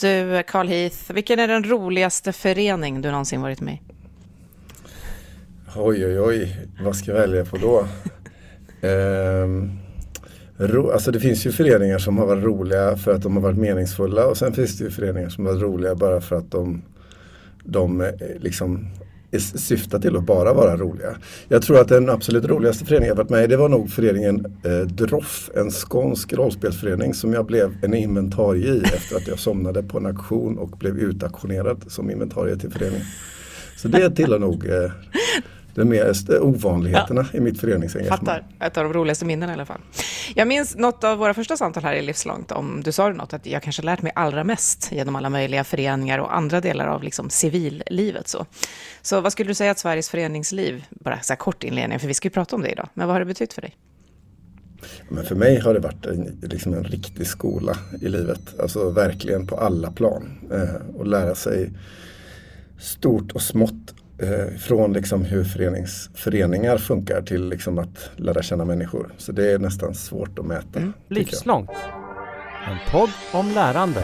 Du, Carl Heath, vilken är den roligaste förening du någonsin varit med i? Oj, oj, oj, vad ska jag välja på då? ehm, ro, alltså det finns ju föreningar som har varit roliga för att de har varit meningsfulla och sen finns det ju föreningar som har varit roliga bara för att de, de eh, liksom syftar till att bara vara roliga. Jag tror att den absolut roligaste föreningen jag varit med i det var nog föreningen eh, Droff, en skånsk rollspelsförening som jag blev en inventarie i efter att jag somnade på en auktion och blev utaktionerad som inventarie till föreningen. Så det tillhör nog eh, de mer ovanligheterna ja. i mitt föreningsengagemang. Fattar, ett av de roligaste minnena i alla fall. Jag minns något av våra första samtal här i Livslångt, om du sa något, att jag kanske lärt mig allra mest genom alla möjliga föreningar och andra delar av liksom civillivet. Så. så vad skulle du säga att Sveriges föreningsliv, bara så här kort inledning, för vi ska ju prata om det idag, men vad har det betytt för dig? Men för mig har det varit en, liksom en riktig skola i livet, alltså verkligen på alla plan. Eh, och lära sig stort och smått eh, från liksom hur förenings, föreningar funkar till liksom att lära känna människor. Så det är nästan svårt att mäta. Mm. Livslångt. En podd om lärande.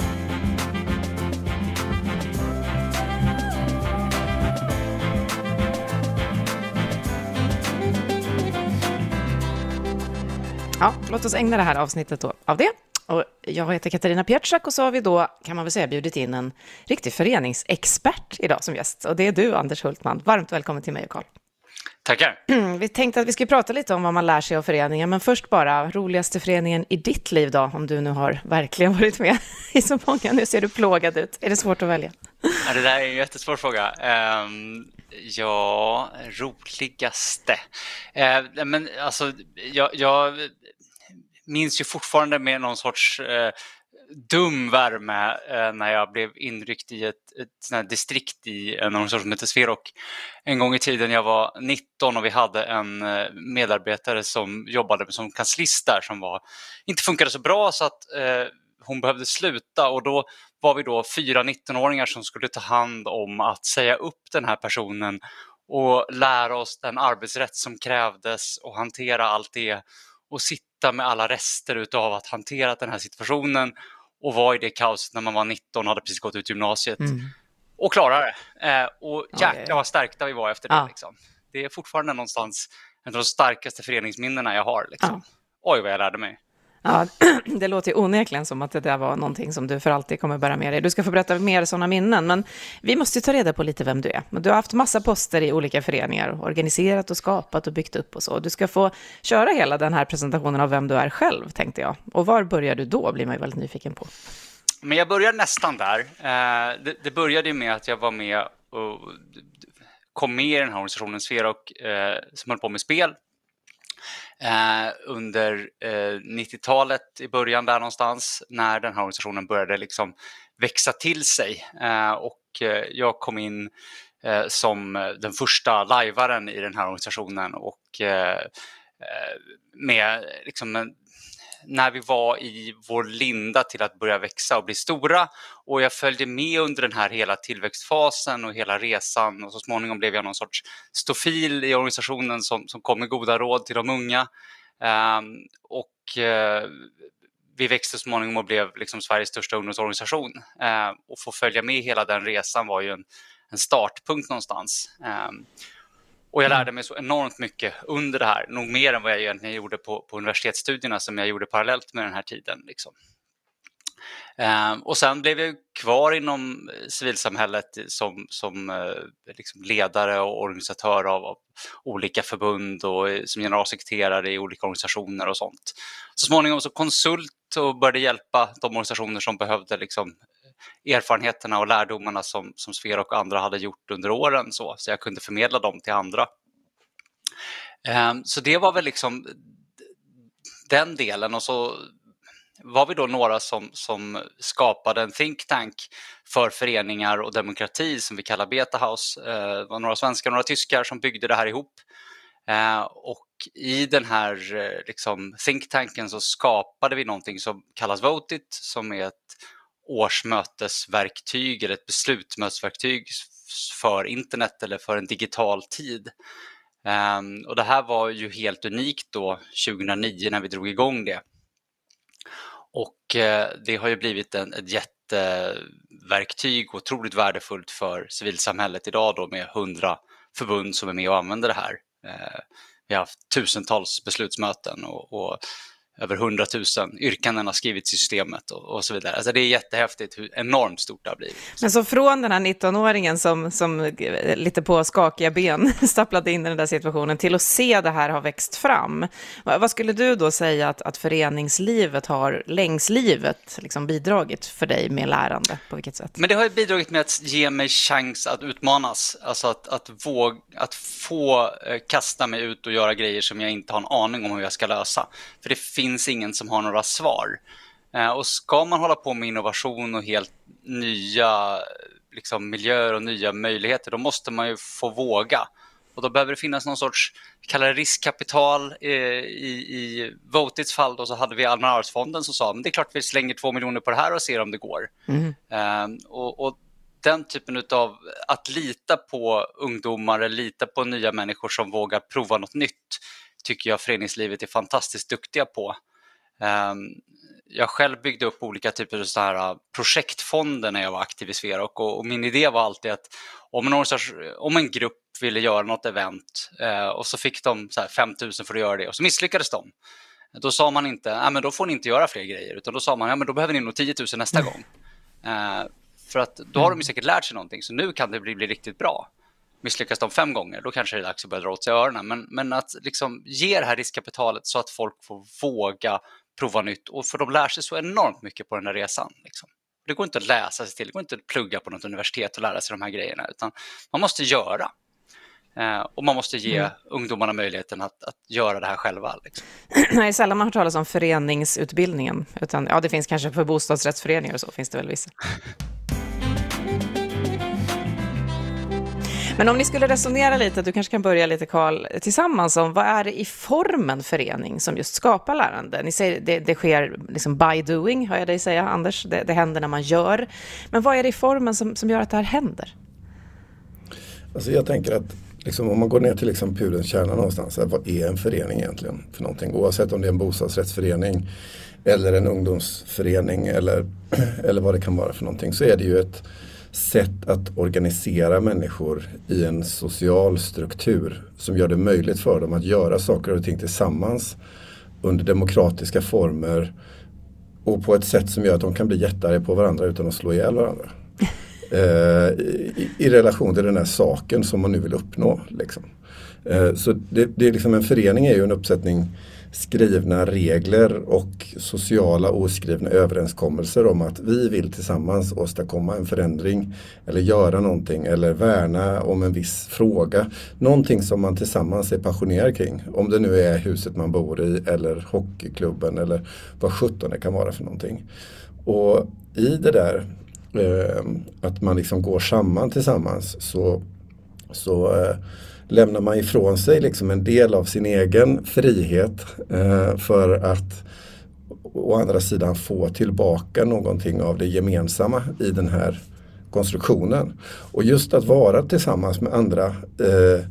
Ja, låt oss ägna det här avsnittet då av det. Och jag heter Katarina Pietschak och så har vi då, kan man väl säga, bjudit in en riktig föreningsexpert idag som gäst. Och det är du, Anders Hultman. Varmt välkommen till mig och Karl. Tackar. Vi tänkte att vi skulle prata lite om vad man lär sig av föreningen, men först bara, roligaste föreningen i ditt liv då, om du nu har verkligen varit med i så många. Nu ser du plågad ut. Är det svårt att välja? Ja, det där är en jättesvår fråga. Um, ja, roligaste. Uh, men alltså, jag, jag minns ju fortfarande med någon sorts eh, dum värme eh, när jag blev inryckt i ett, ett distrikt i en organisation som heter Sverok. En gång i tiden jag var 19 och vi hade en eh, medarbetare som jobbade som kanslist där som var, inte funkade så bra så att eh, hon behövde sluta och då var vi då fyra 19-åringar som skulle ta hand om att säga upp den här personen och lära oss den arbetsrätt som krävdes och hantera allt det och sitta med alla rester utav att hantera den här situationen och vara i det kaoset när man var 19 och hade precis gått ut gymnasiet mm. och klara det. Eh, och jäklar vad stärkta vi var efter det. Ja. Liksom. Det är fortfarande någonstans en av de starkaste föreningsminnena jag har. Liksom. Ja. Oj, vad jag lärde mig. Ja, det låter onekligen som att det där var någonting som du för alltid kommer bära med dig. Du ska få berätta mer sådana minnen, men vi måste ta reda på lite vem du är. Du har haft massa poster i olika föreningar, organiserat och skapat och byggt upp och så. Du ska få köra hela den här presentationen av vem du är själv, tänkte jag. Och var börjar du då, blir man ju väldigt nyfiken på. Men jag börjar nästan där. Eh, det började med att jag var med och kom med i den här organisationen Sverok och, eh, som höll på med spel eh, under eh, 90-talet i början där någonstans när den här organisationen började liksom växa till sig. Eh, och eh, jag kom in eh, som den första lajvaren i den här organisationen och eh, eh med liksom när vi var i vår linda till att börja växa och bli stora och jag följde med under den här hela tillväxtfasen och hela resan och så småningom blev jag någon sorts stofil i organisationen som, som kom med goda råd till de unga. Um, och uh, vi växte så småningom och blev liksom Sveriges största ungdomsorganisation. Uh, och få följa med hela den resan var ju en, en startpunkt någonstans. Um, och jag mm. lärde mig så enormt mycket under det här, nog mer än vad jag egentligen gjorde på, på universitetsstudierna som jag gjorde parallellt med den här tiden. Liksom. Um, och sen blev jag kvar inom civilsamhället som, som uh, liksom ledare och organisatör av, av, olika förbund och som generalsekreterare i olika organisationer och sånt. Så småningom så konsult och började hjälpa de organisationer som behövde liksom, erfarenheterna och lärdomarna som, som Sfera och andra hade gjort under åren så, så jag kunde förmedla dem till andra. Ehm, så det var väl liksom den delen och så var vi då några som, som skapade en think tank för föreningar och demokrati som vi kallar Beta House. Ehm, det var några svenskar och några tyskar som byggde det här ihop. Ehm, och i den här eh, liksom, think tanken så skapade vi någonting som kallas Votit som är ett årsmötesverktyg eller ett beslutsmötesverktyg för internet eller för en digital tid. Um, och det här var ju helt unikt då 2009 när vi drog igång det. Och uh, det har ju blivit en, ett jätteverktyg, otroligt värdefullt för civilsamhället idag då med hundra förbund som är med och använder det här. Eh, vi har haft tusentals beslutsmöten och, och över 100 000 yrkanden har skrivits i systemet och, och, så vidare. Alltså det är jättehäftigt hur enormt stort det har blivit. Men så från den här 19-åringen som, som lite på skakiga ben stapplade in i den där situationen till att se det här ha växt fram. Vad skulle du då säga att, att föreningslivet har längs livet liksom bidragit för dig med lärande? På vilket sätt? Men det har bidragit med att ge mig chans att utmanas, alltså att, att, våga, att få eh, kasta mig ut och göra grejer som jag inte har en aning om hur jag ska lösa. För det finns finns ingen som har några svar. Eh, och ska man hålla på med innovation och helt nya liksom, miljöer och nya möjligheter, då måste man ju få våga. Och då behöver det finnas någon sorts, kalla det riskkapital. Eh, I, i Votits fall då så hade vi Allmänna arvsfonden som sa, men det är klart vi slänger två miljoner på det här och ser om det går. Mm. Eh, och, och, den typen av att lita på ungdomar, lita på nya människor som vågar prova något nytt tycker jag föreningslivet är fantastiskt duktiga på. Ehm, jag själv byggde upp olika typer av så här projektfonder när jag var aktiv i Sverok och, min idé var alltid att om en, om en grupp ville göra något event eh, och så fick de så 5 000 för att göra det och så misslyckades de. Då sa man inte, nej men då får ni inte göra fler grejer, utan då sa man, ja men då behöver ni nog 10 000 nästa mm. gång. Eh, för att då har de säkert lärt sig någonting, så nu kan det bli, bli riktigt bra misslyckas de fem gånger, då kanske det är dags att börja dra åt sig öronen. Men, men att liksom ge det här riskkapitalet så att folk får våga prova nytt. Och för de lär sig så enormt mycket på den här resan. Liksom. Det går inte att läsa sig till, det går inte att plugga på något universitet och lära sig de här grejerna, utan man måste göra. Eh, och man måste ge mm. ungdomarna möjligheten att, att göra det här själva. Liksom. Nej, sällan man hört talas om föreningsutbildningen, utan ja, det finns kanske för bostadsrättsföreningar och så finns det väl vissa. Men om ni skulle resonera lite, du kanske kan börja lite Karl, tillsammans om vad är det i formen förening som just skapar lärande? Ni säger det, det sker liksom by doing, hör jag dig säga Anders, det, det händer när man gör. Men vad är det i formen som, som gör att det här händer? Alltså jag tänker att liksom, om man går ner till liksom pudens kärna någonstans, här, vad är en förening egentligen för någonting? Oavsett om det är en bostadsrättsförening eller en ungdomsförening eller, eller vad det kan vara för någonting så är det ju ett sätt att organisera människor i en social struktur som gör det möjligt för dem att göra saker och ting tillsammans under demokratiska former och på ett sätt som gör att de kan bli jättearga på varandra utan att slå ihjäl varandra. Eh, i, i, relation till den här saken som man nu vill uppnå. Liksom. Eh, så det, det, är liksom en förening är ju en uppsättning skrivna regler och sociala oskrivna överenskommelser om att vi vill tillsammans åstadkomma en förändring eller göra någonting eller värna om en viss fråga. Någonting som man tillsammans är passionerad kring. Om det nu är huset man bor i eller hockeyklubben eller vad sjutton det kan vara för någonting. Och i det där eh, att man liksom går samman tillsammans så, så eh, lämnar man ifrån sig liksom en del av sin egen frihet eh, för att å andra sidan få tillbaka någonting av det gemensamma i den här konstruktionen. Och just att vara tillsammans med andra eh,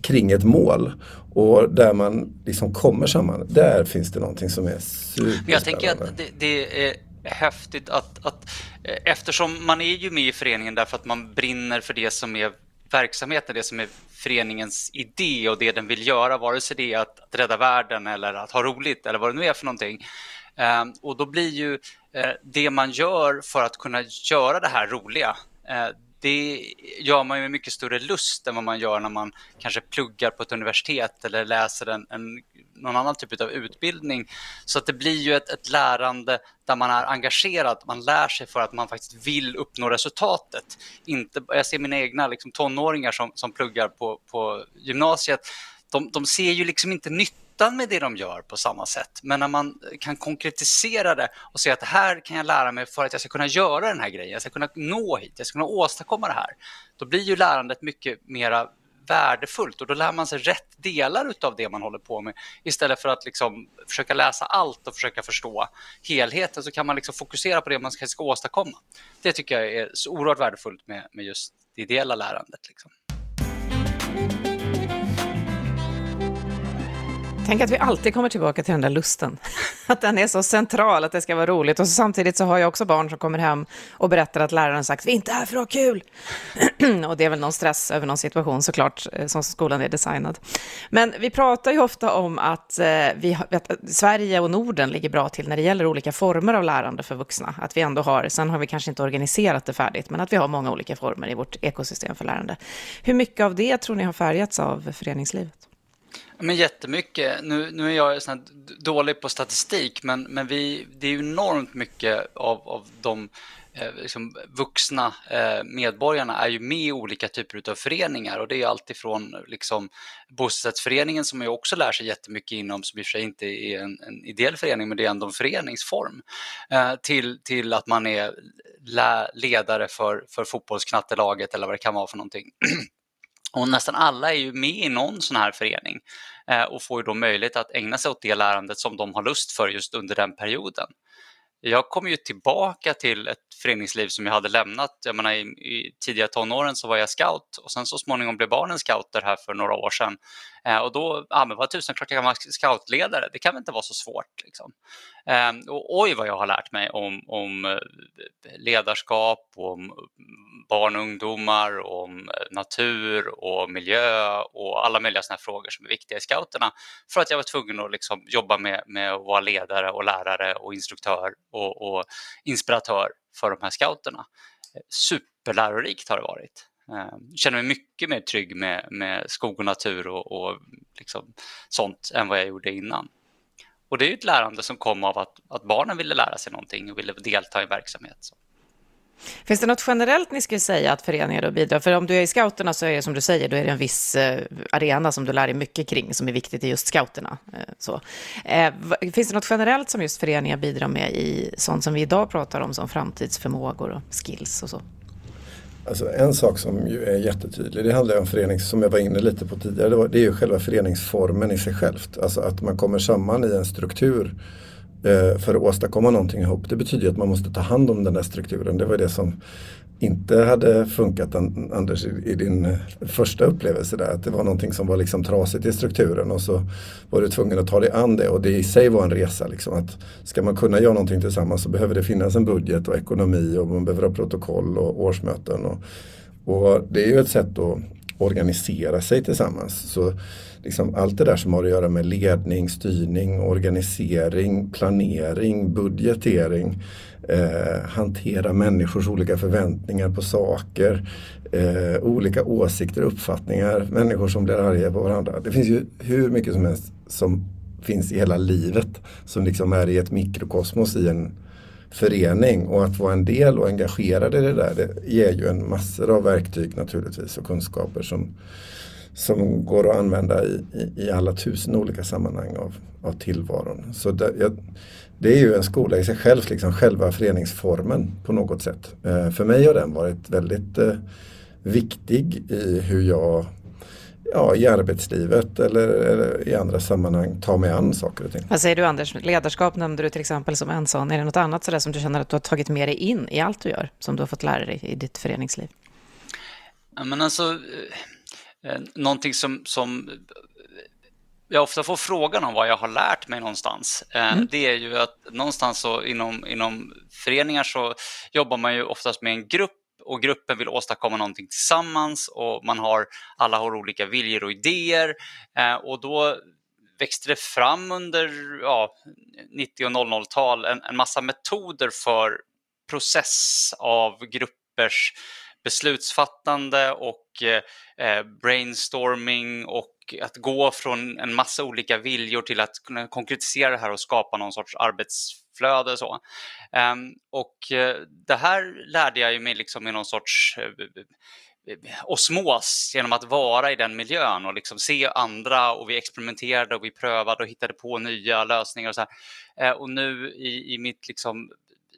kring ett mål och där man liksom kommer samman, där finns det någonting som är superspännande. Jag tänker att det, det är häftigt att, att eh, eftersom man är ju med i föreningen därför att man brinner för det som är verksamheten, det som är föreningens idé och det den vill göra, vare sig det är att, att rädda världen eller att ha roligt eller vad det nu är för någonting. Eh, och då blir ju eh, det man gör för att kunna göra det här roliga, eh, det gör man ju med mycket större lust än vad man gör när man kanske pluggar på ett universitet eller läser en, en någon annan typ av utbildning. Så att det blir ju ett, ett lärande där man är engagerad, man lär sig för att man faktiskt vill uppnå resultatet. Inte, jag ser mina egna liksom, tonåringar som, som pluggar på, på gymnasiet, de, de ser ju liksom inte nyttan med det de gör på samma sätt. Men när man kan konkretisera det och se att det här kan jag lära mig för att jag ska kunna göra den här grejen, jag ska kunna nå hit, jag ska kunna åstadkomma det här. Då blir ju lärandet mycket mera värdefullt och då lär man sig rätt delar av det man håller på med. Istället för att liksom försöka läsa allt och försöka förstå helheten så kan man liksom fokusera på det man ska, ska åstadkomma. Det tycker jag är så oerhört värdefullt med, med just det ideella lärandet. Liksom. Tänk att vi alltid kommer tillbaka till den där lusten. Att den är så central, att det ska vara roligt. Och så samtidigt så har jag också barn som kommer hem och berättar att läraren sagt vi är inte här för att ha kul. och det är väl någon stress över någon situation såklart, eh, som skolan är designad. Men vi pratar ju ofta om att, eh, vi, att Sverige och Norden ligger bra till när det gäller olika former av lärande för vuxna. Att vi ändå har, sen har vi kanske inte organiserat det färdigt, men att vi har många olika former i vårt ekosystem för lärande. Hur mycket av det tror ni har färgats av föreningslivet? Men jättemycket. Nu, nu är jag sån dålig på statistik, men, men vi, det är enormt mycket av, av de eh, liksom, vuxna eh, medborgarna är ju med i olika typer av föreningar och det är alltifrån liksom, bostadsrättsföreningen som jag också lär sig jättemycket inom, som i och för sig inte är en, en ideell förening, men det är ändå en föreningsform, eh, till, till att man är ledare för, för fotbollsknattelaget eller vad det kan vara för någonting. Och nästan alla är ju med i någon sån här förening eh, och får ju då möjlighet att ägna sig åt det lärandet som de har lust för just under den perioden. Jag kom ju tillbaka till ett föreningsliv som jag hade lämnat. Jag menar, i, i tidiga tonåren så var jag scout och sen så småningom blev barnen scouter här för några år sedan. Eh, och då, ja men vad tusan, klart jag kan vara scoutledare, det kan väl inte vara så svårt. Liksom. Eh, och oj vad jag har lärt mig om, om eh, ledarskap, om mm, barn och ungdomar, om eh, natur och miljö och alla möjliga sådana frågor som är viktiga i scouterna. För att jag var tvungen att liksom jobba med, med att vara ledare och lärare och instruktör och, och inspiratör för de här scouterna. Eh, superlärorikt har det varit. Jag känner mig mycket mer trygg med, med skog och natur och, och liksom sånt än vad jag gjorde innan. Och det är ett lärande som kom av att, att barnen ville lära sig någonting och ville delta i verksamhet. Så. Finns det något generellt ni skulle säga att föreningar då bidrar? För om du är i scouterna så är det som du säger, då är det en viss eh, arena som du lär dig mycket kring, som är viktigt i just scouterna. Eh, så. Eh, finns det något generellt som just föreningar bidrar med i sånt som vi idag pratar om som framtidsförmågor och skills och så? Alltså en sak som ju är jättetydlig, det handlar om förenings, som jag var inne lite på tidigare, det, var, det är ju själva föreningsformen i sig självt. Alltså att man kommer samman i en struktur Eh, för att åstadkomma någonting ihop. Det betyder att man måste ta hand om den där strukturen. Det var det som inte hade funkat Anders i din eh, första upplevelse där. Att det var någonting som var liksom trasigt i strukturen och så var du tvungen att ta dig an det och det i sig var en resa. Liksom. Att ska man kunna göra någonting tillsammans så behöver det finnas en budget och ekonomi och man behöver ha protokoll och årsmöten. Och, och det är ju ett sätt att organisera sig tillsammans. Så liksom allt det där som har att göra med ledning, styrning, organisering, planering, budgetering, eh, hantera människors olika förväntningar på saker, eh, olika åsikter, uppfattningar, människor som blir arga på varandra. Det finns ju hur mycket som helst som finns i hela livet som liksom är i ett mikrokosmos i en förening och att vara en del och engagerad i det där det ger ju en massor av verktyg naturligtvis och kunskaper som som går att använda i, i, i alla tusen olika sammanhang av, av tillvaron. Så det, jag, det är ju en skola i sig själv, liksom själva föreningsformen på något sätt. Eh, för mig har den varit väldigt eh, viktig i hur jag ja, i arbetslivet eller, eller, i andra sammanhang tar mig an saker och ting. Vad säger du Anders? Ledarskap nämnde du till exempel som en sån. Är det något annat sådär som du känner att du har tagit med dig in i allt du gör, som du har fått lära dig i ditt föreningsliv? Ja, men alltså, Eh, någonting som, som jag ofta får frågan om vad jag har lärt mig någonstans. Eh, mm. Det är ju att någonstans så inom, inom föreningar så jobbar man ju oftast med en grupp och gruppen vill åstadkomma någonting tillsammans och man har, alla har olika viljor och idéer eh, och då växte det fram under ja, 90 och 00-tal en, en massa metoder för process av gruppers beslutsfattande och eh, eh, brainstorming och att gå från en massa olika viljor till att kunna konkretisera det här och skapa någon sorts arbetsflöde. Så. Ehm, och eh, det här lärde jag mig liksom i någon sorts eh, osmos genom att vara i den miljön och liksom se andra och vi experimenterade och vi prövade och hittade på nya lösningar och så här. Och nu i, i mitt liksom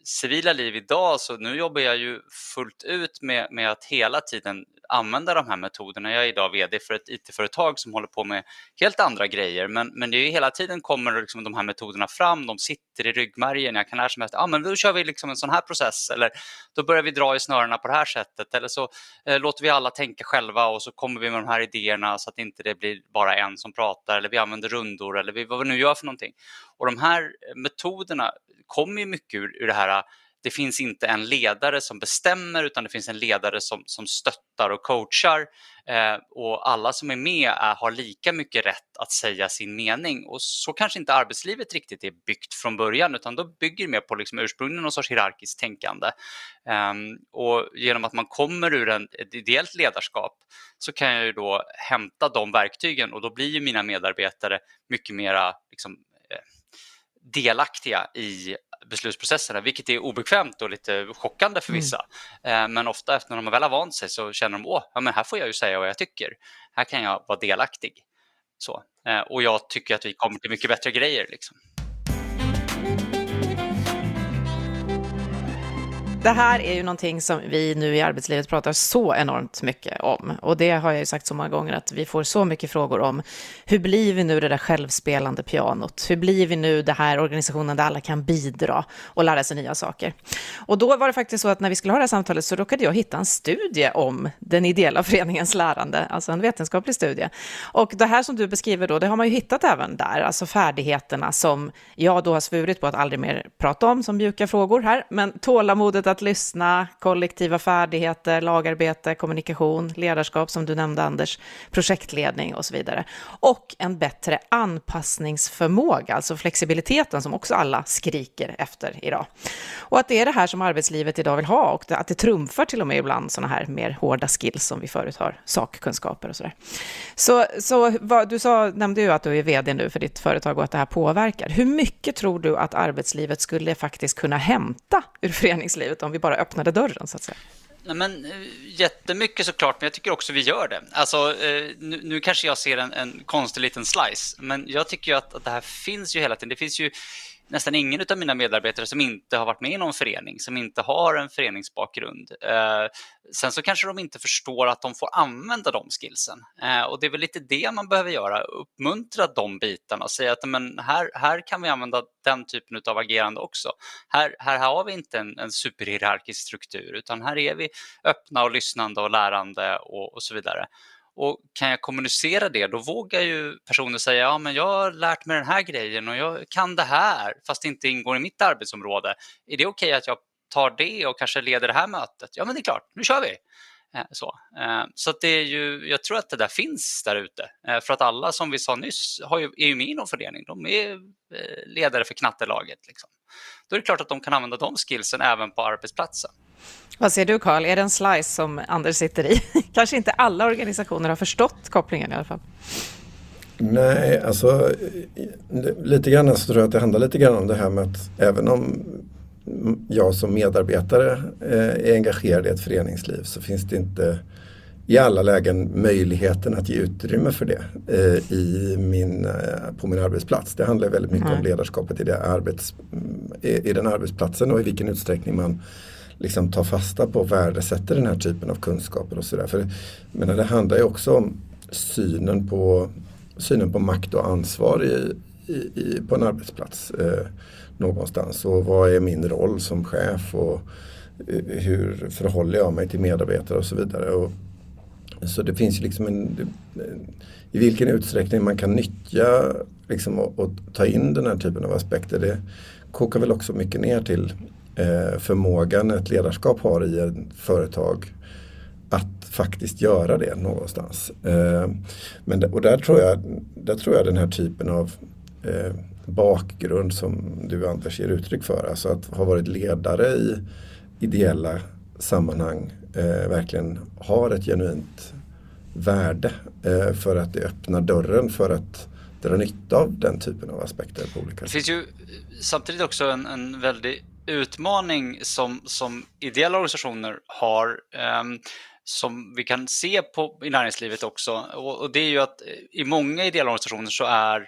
civila liv idag så nu jobbar jag ju fullt ut med, med att hela tiden använda de här metoderna. Jag är idag vd för ett IT-företag som håller på med helt andra grejer, men, men det är hela tiden kommer liksom de här metoderna fram, de sitter i ryggmärgen. Jag kan lära mig att ah, men då kör vi liksom en sån här process eller då börjar vi dra i snörena på det här sättet eller så eh, låter vi alla tänka själva och så kommer vi med de här idéerna så att inte det blir bara en som pratar eller vi använder rundor eller vi, vad vi nu gör för någonting. Och de här eh, metoderna kommer ju mycket ur, ur det här det finns inte en ledare som bestämmer utan det finns en ledare som, som stöttar och coachar. Eh, och alla som är med är, har lika mycket rätt att säga sin mening. Och så kanske inte arbetslivet riktigt är byggt från början utan då bygger det mer på liksom ursprungligen någon sorts hierarkiskt tänkande. Eh, och genom att man kommer ur en, ett ideellt ledarskap så kan jag ju då hämta de verktygen och då blir ju mina medarbetare mycket mera liksom, eh, delaktiga i beslutsprocesserna, vilket är obekvämt och lite chockande för mm. vissa. Mm. Men ofta efter när de väl har vant sig så känner de, åh, ja, men här får jag ju säga vad jag tycker. Här kan jag vara delaktig. Så. Eh, och jag tycker att vi kommer till mycket bättre grejer. Liksom. Det här är ju någonting som vi nu i arbetslivet pratar så enormt mycket om. Och det har jag ju sagt så många gånger att vi får så mycket frågor om. Hur blir vi nu det där självspelande pianot? Hur blir vi nu det här organisationen där alla kan bidra och lära sig nya saker? Och då var det faktiskt så att när vi skulle ha det här samtalet så råkade jag hitta en studie om den ideella föreningens lärande, alltså en vetenskaplig studie. Och det här som du beskriver då, det har man ju hittat även där, alltså färdigheterna som jag då har svurit på att aldrig mer prata om som mjuka frågor här, men tålamodet att lyssna, kollektiva färdigheter, lagarbete, kommunikation, ledarskap som du nämnde Anders, projektledning och så vidare. Och en bättre anpassningsförmåga, alltså flexibiliteten som också alla skriker efter idag. Och att det är det här som arbetslivet idag vill ha och att det trumfar till och med ibland sådana här mer hårda skills som vi förut har, sakkunskaper och sådär. Så, så vad, du sa, nämnde ju att du är vd nu för ditt företag och att det här påverkar. Hur mycket tror du att arbetslivet skulle faktiskt kunna hämta ur föreningslivet om vi bara öppnade dörren så att säga? Nej, men, eh, jättemycket såklart, men jag tycker också vi gör det. Alltså, eh, nu, nu kanske jag ser en, en konstig liten slice, men jag tycker ju att, att det här finns ju hela tiden. Det finns ju nästan ingen av mina medarbetare som inte har varit med i någon förening, som inte har en föreningsbakgrund. Eh, sen så kanske de inte förstår att de får använda de skillsen. Eh, och det är väl lite det man behöver göra, uppmuntra de bitarna och säga att men här, här kan vi använda den typen av agerande också. Här, här har vi inte en, en superhierarkisk struktur, utan här är vi öppna och lyssnande och lärande och, och så vidare. Och kan jag kommunicera det, då vågar ju personer säga ja men jag har lärt mig den här grejen och jag kan det här fast det inte ingår i mitt arbetsområde. Är det okej okay att jag tar det och kanske leder det här mötet? Ja men det är klart, nu kör vi! Eh, så, eh, så det är ju, jag tror att det där finns där ute. Eh, för att alla som vi sa nyss har ju, är ju med i någon förening. De är ledare för knattelaget. Liksom. Då är det klart att de kan använda de skillsen även på arbetsplatsen. Vad säger du Karl, är det en slice som Anders sitter i? Kanske inte alla organisationer har förstått kopplingen i alla fall. Nej, alltså lite grann så tror jag att det handlar lite grann om det här med att även om jag som medarbetare eh, är engagerad i ett föreningsliv så finns det inte i alla lägen möjligheten att ge utrymme för det eh, i min, eh, på min arbetsplats. Det handlar väldigt mycket mm. om ledarskapet i, det arbets, i, i den arbetsplatsen och i vilken utsträckning man liksom tar fasta på och värdesätter den här typen av kunskaper och sådär. För men det handlar ju också om synen på, synen på makt och ansvar i, i, i på en arbetsplats eh, någonstans. Och vad är min roll som chef och eh, hur förhåller jag mig till medarbetare och så vidare. Och, så det finns ju liksom en, i vilken utsträckning man kan nyttja liksom, och, och, ta in den här typen av aspekter. Det kokar väl också mycket ner till förmågan ett ledarskap har i ett företag att faktiskt göra det någonstans. Eh, men och där tror, jag, där tror jag den här typen av eh, bakgrund som du Anders ger uttryck för, alltså att ha varit ledare i ideella sammanhang eh, verkligen har ett genuint värde eh, för att det öppnar dörren för att dra nytta av den typen av aspekter på olika sätt. Det finns ju samtidigt också en, en väldig utmaning som, som ideella organisationer har um, som vi kan se på, i näringslivet också. Och, och, det är ju att eh, i många ideella organisationer så är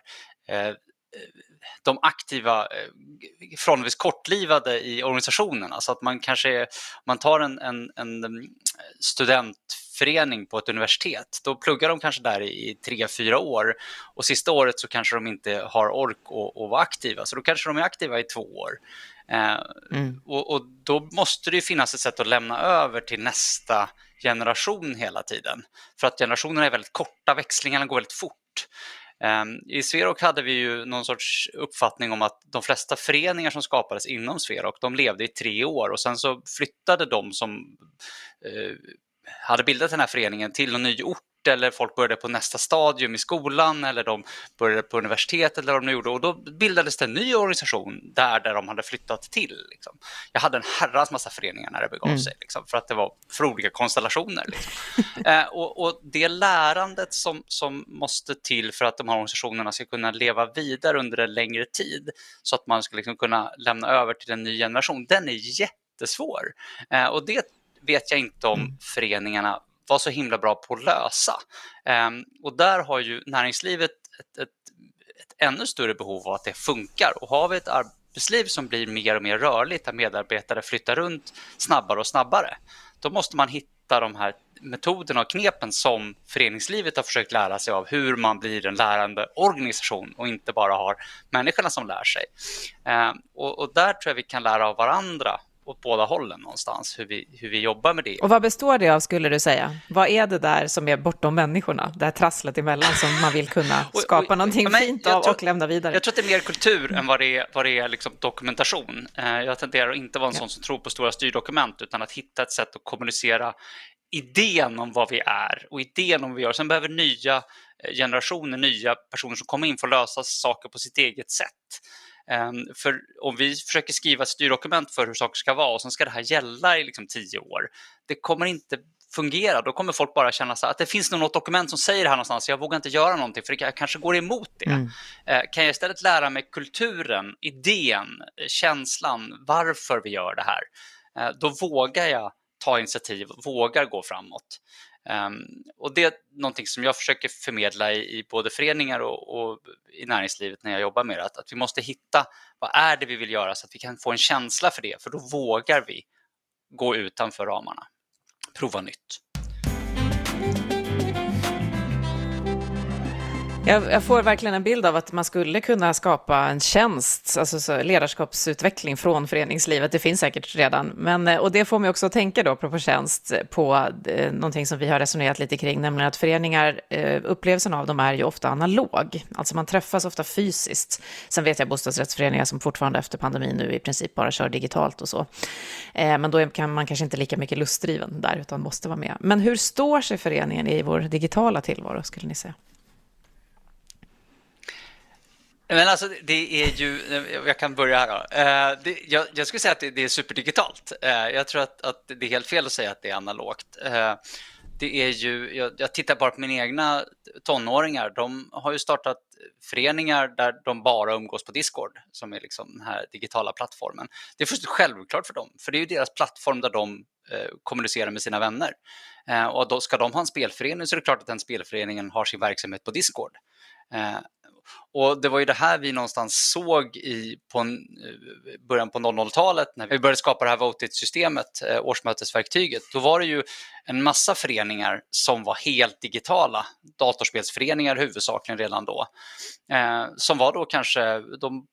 eh, de aktiva eh, förhållandevis kortlivade i organisationen. Alltså att man kanske man tar en, en, en student förening på ett universitet. Då pluggar de kanske där i tre, fyra år och sista året så kanske de inte har ork att, att vara aktiva, så då kanske de är aktiva i två år. Eh, mm. Och, och, då måste det finnas ett sätt att lämna över till nästa generation hela tiden. För att generationerna är väldigt korta, växlingarna går väldigt fort. Ehm, I Sverok hade vi ju någon sorts uppfattning om att de flesta föreningar som skapades inom Sverok, de levde i tre år och sen så flyttade de som eh, hade bildat den här föreningen till en ny ort eller folk började på nästa stadium i skolan eller de började på universitetet eller vad de gjorde och då bildades det en ny organisation där, där de hade flyttat till. Liksom. Jag hade en herrans massa föreningar när det begav mm. sig liksom, för att det var för olika konstellationer. Liksom. eh, och, och, det lärandet som, som måste till för att de här organisationerna ska kunna leva vidare under en längre tid så att man ska liksom kunna lämna över till en ny generation, den är jättesvår. Eh, och det vet jag inte om mm. föreningarna var så himla bra på att lösa. Um, och där har ju näringslivet ett, ett, ett, ännu större behov av att det funkar. Och har vi ett arbetsliv som blir mer och mer rörligt, där medarbetare flyttar runt snabbare och snabbare, då måste man hitta de här metoderna och knepen som föreningslivet har försökt lära sig av hur man blir en lärande organisation och inte bara har människorna som lär sig. Och, och där tror jag vi kan lära av varandra åt båda hållen någonstans, hur vi, hur vi jobbar med det. Och vad består det av skulle du säga? Vad är det där som är bortom människorna, det här trasslet emellan som man vill kunna skapa och, och, någonting men, fint av tror, och lämna vidare? Jag tror att det är mer kultur än vad det är, vad det är liksom dokumentation. Eh, jag tenderar att inte vara en ja. sån som tror på stora styrdokument, utan att hitta ett sätt att kommunicera idén om vad vi är och idén om vad vi gör. Sen behöver nya eh, generationer, nya personer som kommer in få lösa saker på sitt eget sätt. Ehm, för om vi försöker skriva styrdokument för hur saker ska vara och sen ska det här gälla i liksom tio år, det kommer inte fungera. Då kommer folk bara känna så att det finns något dokument som säger det här någonstans, jag vågar inte göra någonting för jag kanske går emot det. Mm. Eh, kan jag istället lära mig kulturen, idén, känslan, varför vi gör det här, eh, då vågar jag ta initiativ, vågar gå framåt. Um, och det är någonting som jag försöker förmedla i, i både föreningar och, och, i näringslivet när jag jobbar med det, att, att vi måste hitta vad är det vi vill göra så att vi kan få en känsla för det, för då vågar vi gå utanför ramarna, prova nytt. Jag, jag, får verkligen en bild av att man skulle kunna skapa en tjänst, alltså så ledarskapsutveckling från föreningslivet. Det finns säkert redan, men, eh, och det får mig också att tänka då, apropå tjänst, på eh, någonting som vi har resonerat lite kring, nämligen att föreningar, eh, upplevelsen av dem är ju ofta analog, alltså man träffas ofta fysiskt. Sen vet jag bostadsrättsföreningar som fortfarande efter pandemin nu i princip bara kör digitalt och så. Eh, men då kan man kanske inte lika mycket lustdriven där, utan måste vara med. Men hur står sig föreningen i vår digitala tillvaro, skulle ni säga? Men alltså det är ju, jag kan börja här då. Eh, det, jag, jag, skulle säga att det, det är superdigitalt. Eh, jag tror att, att, det är helt fel att säga att det är analogt. Eh, det är ju, jag, jag, tittar bara på mina egna tonåringar. De har ju startat föreningar där de bara umgås på Discord, som är liksom den här digitala plattformen. Det är först självklart för dem, för det är ju deras plattform där de eh, kommunicerar med sina vänner. Eh, och då ska de ha en spelförening så är det klart att den spelföreningen har sin verksamhet på Discord. Eh, och det var ju det här vi någonstans såg i på en, eh, början på 00-talet när vi började skapa det här Votit-systemet, eh, årsmötesverktyget. Då var det ju en massa föreningar som var helt digitala, datorspelsföreningar huvudsakligen redan då, eh, som var då kanske, de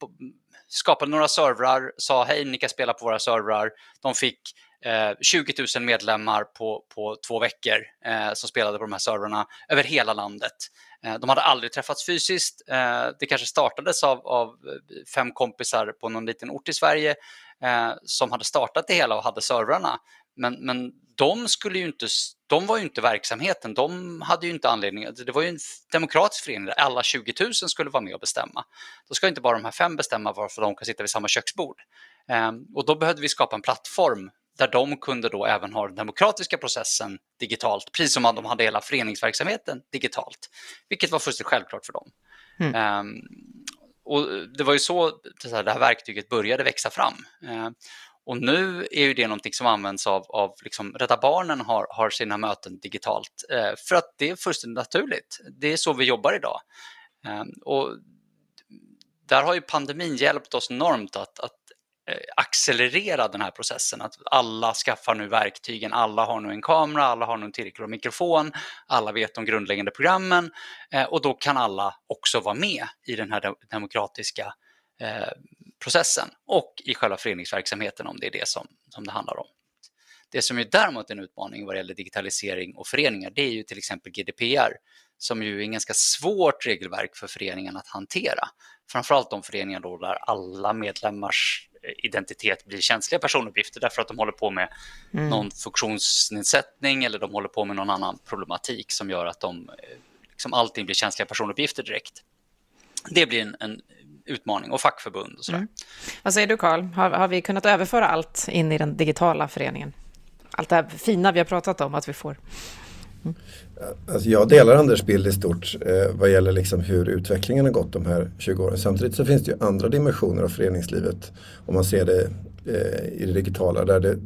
skapade några servrar, sa hej ni kan spela på våra servrar, de fick eh, 20 000 medlemmar på, på två veckor eh, som spelade på de här servrarna över hela landet. Eh, de hade aldrig träffats fysiskt. Eh, det kanske startades av, av, eh, fem kompisar på någon liten ort i Sverige som hade startat det hela och hade servrarna. Men, men de, skulle ju inte, de var ju inte verksamheten, de hade ju inte anledning, alltså, det var ju en demokratisk förening där alla 20 000 skulle vara med och bestämma. Då ska inte bara de här fem bestämma varför de kan sitta vid samma köksbord. Och då behövde vi skapa en plattform där de kunde då även ha den demokratiska processen digitalt, precis som de hade hela föreningsverksamheten digitalt, vilket var fullständigt självklart för dem. Mm. Um, och det var ju så det här verktyget började växa fram. Uh, och nu är ju det någonting som används av, av liksom Rädda Barnen har, har sina möten digitalt uh, för att det är fullständigt naturligt. Det är så vi jobbar idag. Um, och där har ju pandemin hjälpt oss enormt att, att accelerera den här processen. Att alla skaffar nu verktygen, alla har nu en kamera, alla har nu en tillräcklig mikrofon, alla vet de grundläggande programmen eh, och då kan alla också vara med i den här demokratiska eh, processen och i själva föreningsverksamheten om det är det som, som det handlar om. Det som är däremot en utmaning vad gäller digitalisering och föreningar, det är ju till exempel GDPR, som ju är en ganska svårt regelverk för föreningen att hantera. Framförallt de föreningar då där alla medlemmars identitet blir känsliga personuppgifter därför att de håller på med mm. någon funktionsnedsättning eller de håller på med någon annan problematik som gör att de, liksom allting blir känsliga personuppgifter direkt. Det blir en, en utmaning och fackförbund och sådär. Mm. Vad säger du Karl, har, har vi kunnat överföra allt in i den digitala föreningen? allt det här fina vi har pratat om att vi får. Mm. Alltså jag delar Anders bild i stort eh, vad gäller liksom hur utvecklingen har gått de här 20 åren. Samtidigt så finns det ju andra dimensioner av föreningslivet om man ser det eh, i det digitala där det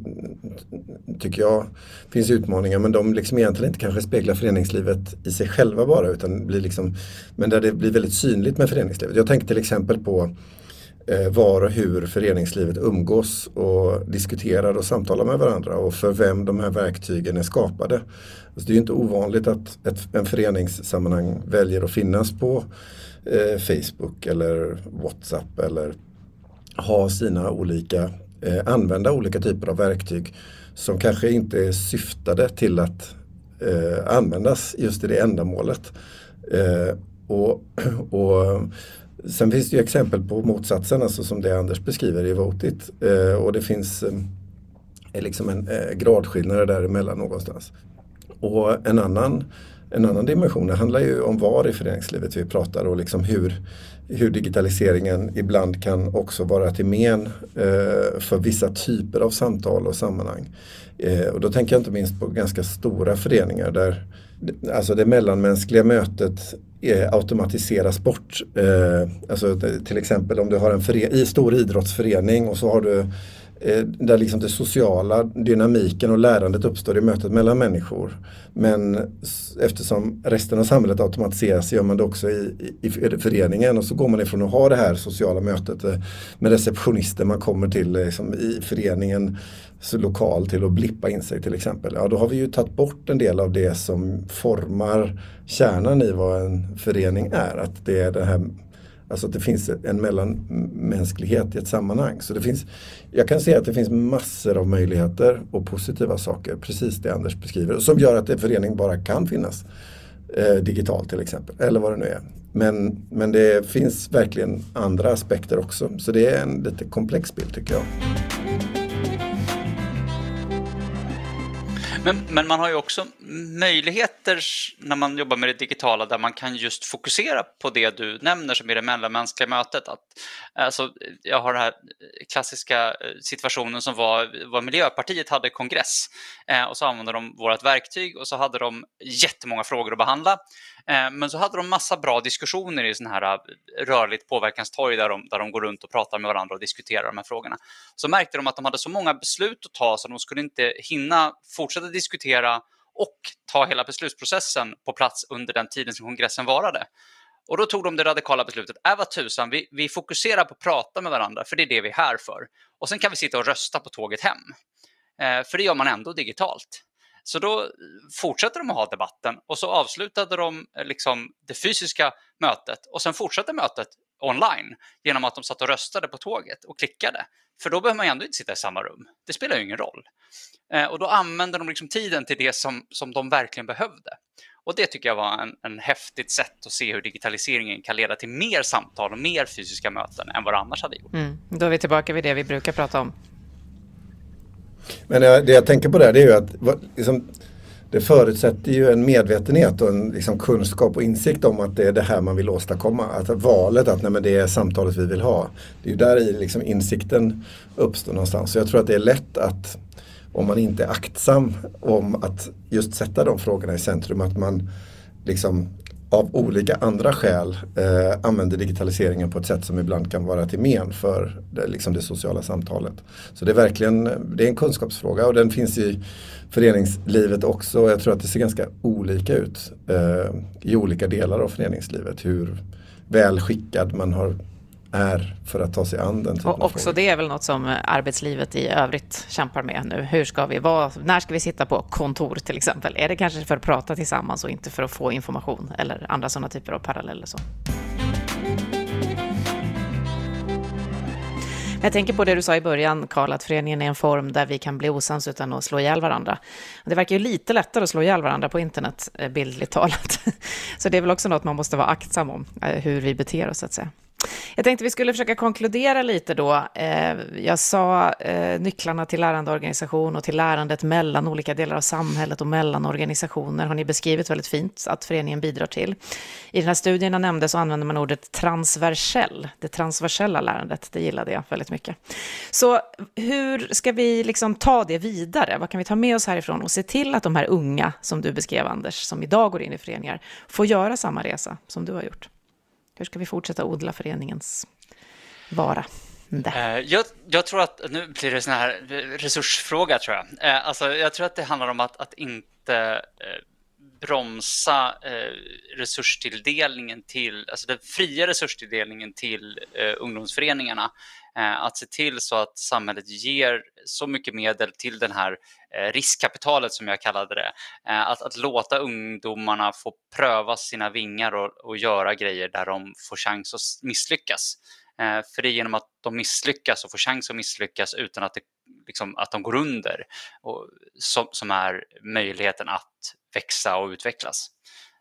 tycker jag finns utmaningar men de liksom egentligen inte kanske speglar föreningslivet i sig själva bara utan blir liksom, men där det blir väldigt synligt med föreningslivet. Jag tänker till exempel på Eh, Eh, var och hur föreningslivet umgås och diskuterar och samtalar med varandra och för vem de här verktygen är skapade. Alltså det är inte ovanligt att ett, en föreningssammanhang väljer att finnas på eh, Facebook eller WhatsApp eller ha sina olika, eh, använda olika typer av verktyg som kanske inte är syftade till att eh, användas just i det ändamålet. Eh, och, och Sen finns det ju exempel på motsatsen, alltså som det Anders beskriver i Votit. Eh, och det finns eh, liksom en eh, gradskillnad däremellan någonstans. Och en annan, en annan dimension, det handlar ju om var i föreningslivet vi pratar och liksom hur, hur digitaliseringen ibland kan också vara till men eh, för vissa typer av samtal och sammanhang. Eh, och då tänker jag inte minst på ganska stora föreningar där alltså det mellanmänskliga mötet eh, automatiseras bort. Eh, alltså till exempel om du har en före- i stor idrottsförening och så har du eh, där liksom det sociala dynamiken och lärandet uppstår i mötet mellan människor. Men eftersom resten av samhället automatiseras gör man det också i, i, i föreningen och så går man ifrån att ha det här sociala mötet eh, med receptionister man kommer till eh, liksom, i föreningen lokal till att blippa in sig till exempel. Ja, då har vi ju tagit bort en del av det som formar kärnan i vad en förening är. Att det är det här Alltså att det finns en mellanmänsklighet i ett sammanhang. Så det finns, jag kan se att det finns massor av möjligheter och positiva saker, precis det Anders beskriver, som gör att en förening bara kan finnas eh, digitalt till exempel, eller vad det nu är. Men, men det finns verkligen andra aspekter också, så det är en lite komplex bild tycker jag. Men, men, man har ju också möjligheter när man jobbar med det digitala där man kan just fokusera på det du nämner som är det mellanmänskliga mötet. Att, alltså, jag har den här klassiska eh, situationen som var vad Miljöpartiet hade kongress eh, och så använde de vårt verktyg och så hade de jättemånga frågor att behandla. Eh, men så hade de massa bra diskussioner i sån här eh, rörligt påverkanstorg där de, där de går runt och pratar med varandra och diskuterar de här frågorna. Så märkte de att de hade så många beslut att ta så de skulle inte hinna fortsätta diskutera och ta hela beslutsprocessen på plats under den tiden som kongressen varade. Och då tog de det radikala beslutet, äh, vad tusan, vi, vi fokuserar på att prata med varandra, för det är det vi är här för. Och sen kan vi sitta och rösta på tåget hem. Eh, för det gör man ändå digitalt. Så då fortsätter de att ha debatten och så avslutade de eh, liksom det fysiska mötet och sen fortsatte mötet online genom att de satt och röstade på tåget och klickade. För då behöver man ju ändå inte sitta i samma rum. Det spelar ju ingen roll. Eh, och då använder de liksom tiden till det som, som de verkligen behövde. Och det tycker jag var en, en häftigt sätt att se hur digitaliseringen kan leda till mer samtal och mer fysiska möten än vad det annars hade gjort. Mm. Då är vi tillbaka vid det vi brukar prata om. Men det jag tänker på där det är ju att liksom, det förutsätter ju en medvetenhet och en liksom, kunskap och insikt om att det är det här man vill åstadkomma. Att valet att nej, men det är samtalet vi vill ha. Det är ju där i liksom, insikten uppstår någonstans. Så jag tror att det är lätt att om man inte är aktsam om att just sätta de frågorna i centrum att man liksom av olika andra skäl eh, använder digitaliseringen på ett sätt som ibland kan vara till men för det, liksom det sociala samtalet. Så det är verkligen det är en kunskapsfråga och den finns i föreningslivet också. Jag tror att det ser ganska olika ut eh, i olika delar av föreningslivet. Hur väl skickad man har är för att ta sig an den typen Och också frågor. det är väl något som arbetslivet i övrigt kämpar med nu. Hur ska vi vara, när ska vi sitta på kontor till exempel? Är det kanske för att prata tillsammans och inte för att få information eller andra sådana typer av paralleller? Så. Jag tänker på det du sa i början, Karl, att föreningen är en form där vi kan bli osams utan att slå ihjäl varandra. Det verkar ju lite lättare att slå ihjäl varandra på internet, eh, bildligt talat. Så det är väl också något man måste vara aktsam om, eh, hur vi beter oss, så att säga. Jag tänkte vi skulle försöka konkludera lite då. Eh, jag sa eh, nycklarna till lärandeorganisation och till lärandet mellan olika delar av samhället och mellan organisationer har ni beskrivit väldigt fint att föreningen bidrar till. I den här studien jag nämnde så använder man ordet transversell, det transversella lärandet, det gillade jag väldigt mycket. Så hur ska vi liksom ta det vidare? Vad kan vi ta med oss härifrån och se till att de här unga, som du beskrev Anders, som idag går in i föreningar, får göra samma resa som du har gjort? Hur ska vi fortsätta odla föreningens vara? Eh, jag, jag, tror att, nu blir det en sån här resursfråga tror jag. Eh, alltså, jag tror att det handlar om att, att inte eh, bromsa eh, resurstilldelningen till, alltså den fria resurstilldelningen till eh, ungdomsföreningarna. Eh, att se till så att samhället ger så mycket medel till den här riskkapitalet som jag kallade det. Att, att låta ungdomarna få pröva sina vingar och, och göra grejer där de får chans att misslyckas. För det är genom att de misslyckas och får chans att misslyckas utan att, det, liksom, att de går under och, som, som är möjligheten att växa och utvecklas.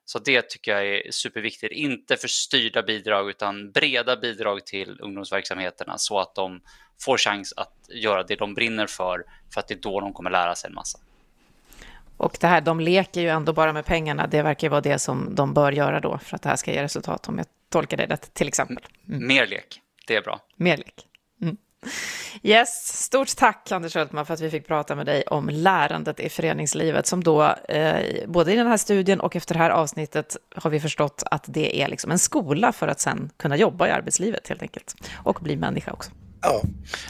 Så det tycker jag är superviktigt. Inte för styrda bidrag utan breda bidrag till ungdomsverksamheterna så att de får chans att göra det de brinner för, för att det är då de kommer lära sig en massa. Och det här, de leker ju ändå bara med pengarna. Det verkar vara det som de bör göra då för att det här ska ge resultat, om jag tolkar det rätt, till exempel. Mm. Mer lek, det är bra. Mer lek. Yes, stort tack Anders Hultman för att vi fick prata med dig om lärandet i föreningslivet som då, eh, både i den här studien och efter det här avsnittet har vi förstått att det är liksom en skola för att sen kunna jobba i arbetslivet helt enkelt och bli människa också. Ja.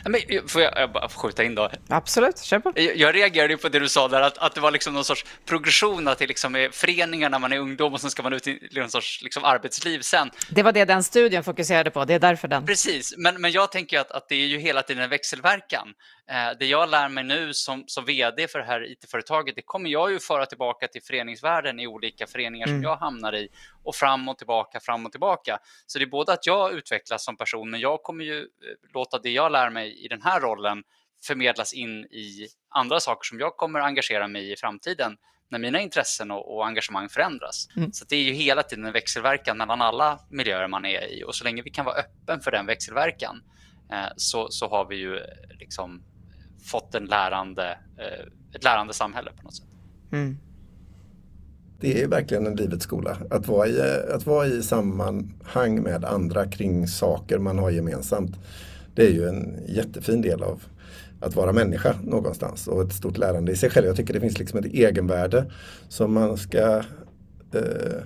Men, får jag, jag bara skjuta in då? Absolut, kör på. Jag, jag reagerade på det du sa där, att, att det var liksom någon sorts progression, att det liksom är föreningar när man är ungdom och sen ska man ut i någon sorts liksom arbetsliv sen. Det var det den studien fokuserade på, det är därför den. Precis, men, men jag tänker att, att det är ju hela tiden en växelverkan. Eh, det jag lär mig nu som, som vd för det här IT-företaget, det kommer jag ju föra tillbaka till föreningsvärlden i olika föreningar mm. som jag hamnar i och fram och tillbaka, fram och tillbaka. Så det är både att jag utvecklas som person, men jag kommer ju låta det jag lär mig i den här rollen förmedlas in i andra saker som jag kommer engagera mig i i framtiden när mina intressen och, och engagemang förändras. Mm. Så det är ju hela tiden en växelverkan mellan alla miljöer man är i och så länge vi kan vara öppen för den växelverkan eh, så, så har vi ju liksom fått en lärande, eh, ett lärande samhälle på något sätt. Mm. Det är verkligen en livets skola. Att vara, i, att vara i sammanhang med andra kring saker man har gemensamt. Det är ju en jättefin del av att vara människa någonstans och ett stort lärande i sig själv. Jag tycker det finns liksom ett egenvärde som man ska eh,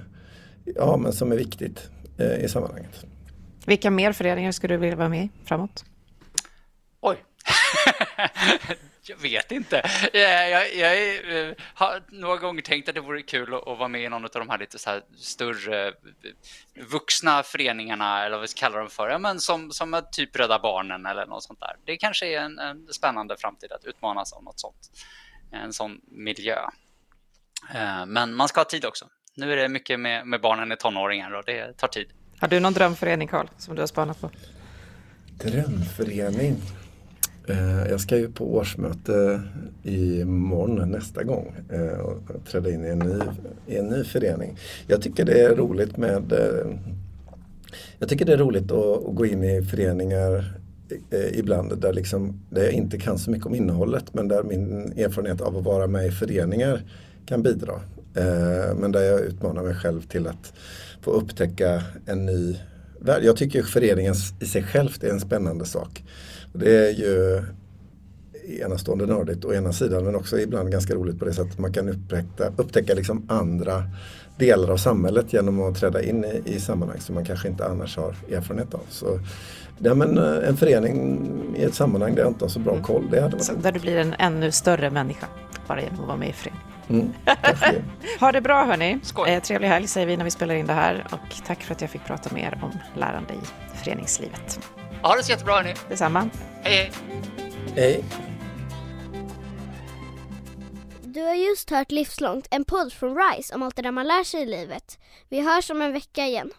ja, men som är viktigt eh, i sammanhanget. Vilka mer föreningar skulle du vilja vara med i framåt? Jag vet inte. Jag, jag, jag, eh, har några gånger tänkt att det vore kul att, att vara med i någon av de här lite så här större eh, vuxna föreningarna, eller vad vi ska kalla dem för, ja, men som, som typ Rädda Barnen eller något sånt där. Det kanske är en, en spännande framtid att utmanas av något sånt. En sån miljö. Eh, men man ska ha tid också. Nu är det mycket med, med barnen i tonåringar och det tar tid. Har du någon drömförening, Karl, som du har spanat på? Drömförening? Eh, jag ska ju på årsmöte imorgon nästa gång eh, och träda in i en, ny, i en ny förening. Jag tycker det är roligt med eh, Jag tycker det är roligt att, att gå in i föreningar ibland där, liksom, där jag inte kan så mycket om innehållet men där min erfarenhet av att vara med i föreningar kan bidra. Men där jag utmanar mig själv till att få upptäcka en ny värld. Jag tycker föreningen i sig själv är en spännande sak. Det är ju enastående nördigt å ena sidan men också ibland ganska roligt på det sättet att man kan upptäcka, upptäcka liksom andra delar av samhället genom att träda in i, i sammanhang som man kanske inte annars har erfarenhet av. Så, ja, men eh, en förening i ett sammanhang där jag inte har så bra koll, det hade varit så Där du blir en ännu större människa bara genom att vara med i förening. Mm. Ha det bra hörni. Skoj. Eh, trevlig helg säger vi när vi spelar in det här. Och tack för att jag fick prata med er om lärande i föreningslivet. Ha det så jättebra hörni. Detsamma. Hej hej. Hej. Du har just hört Livslångt, en podd från RISE om allt det där man lär sig i livet. Vi hörs om en vecka igen.